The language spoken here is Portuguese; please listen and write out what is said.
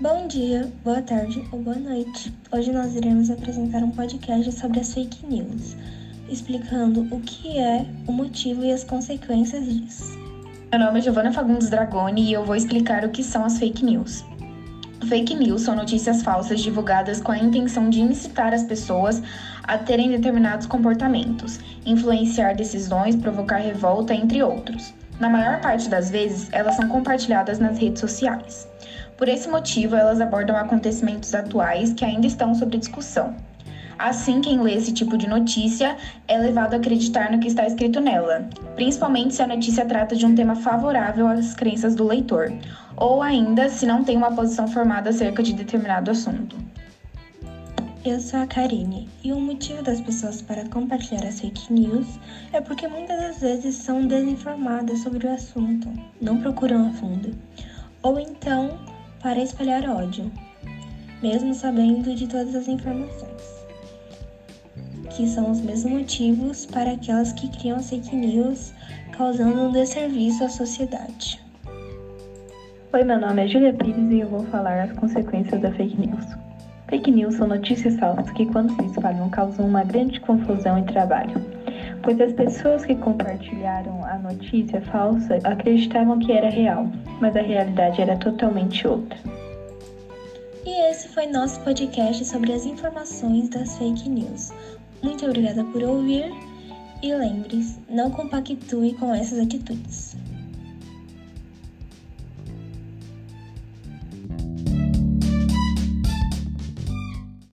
Bom dia, boa tarde ou boa noite. Hoje nós iremos apresentar um podcast sobre as fake news, explicando o que é, o motivo e as consequências disso. Meu nome é Giovanna Fagundes Dragoni e eu vou explicar o que são as fake news. Fake news são notícias falsas divulgadas com a intenção de incitar as pessoas a terem determinados comportamentos, influenciar decisões, provocar revolta, entre outros. Na maior parte das vezes, elas são compartilhadas nas redes sociais. Por esse motivo, elas abordam acontecimentos atuais que ainda estão sob discussão. Assim, quem lê esse tipo de notícia é levado a acreditar no que está escrito nela, principalmente se a notícia trata de um tema favorável às crenças do leitor, ou ainda se não tem uma posição formada acerca de determinado assunto. Eu sou a Karine e o motivo das pessoas para compartilhar as fake news é porque muitas das vezes são desinformadas sobre o assunto, não procuram a fundo, ou então para espalhar ódio, mesmo sabendo de todas as informações, que são os mesmos motivos para aquelas que criam fake news, causando um desserviço à sociedade. Oi, meu nome é Julia Pires e eu vou falar as consequências da fake news. Fake news são notícias falsas que, quando se espalham, causam uma grande confusão e trabalho, pois as pessoas que compartilharam a notícia falsa acreditavam que era real, mas a realidade era totalmente outra. E esse foi nosso podcast sobre as informações das fake news. Muito obrigada por ouvir e lembre-se, não compactue com essas atitudes.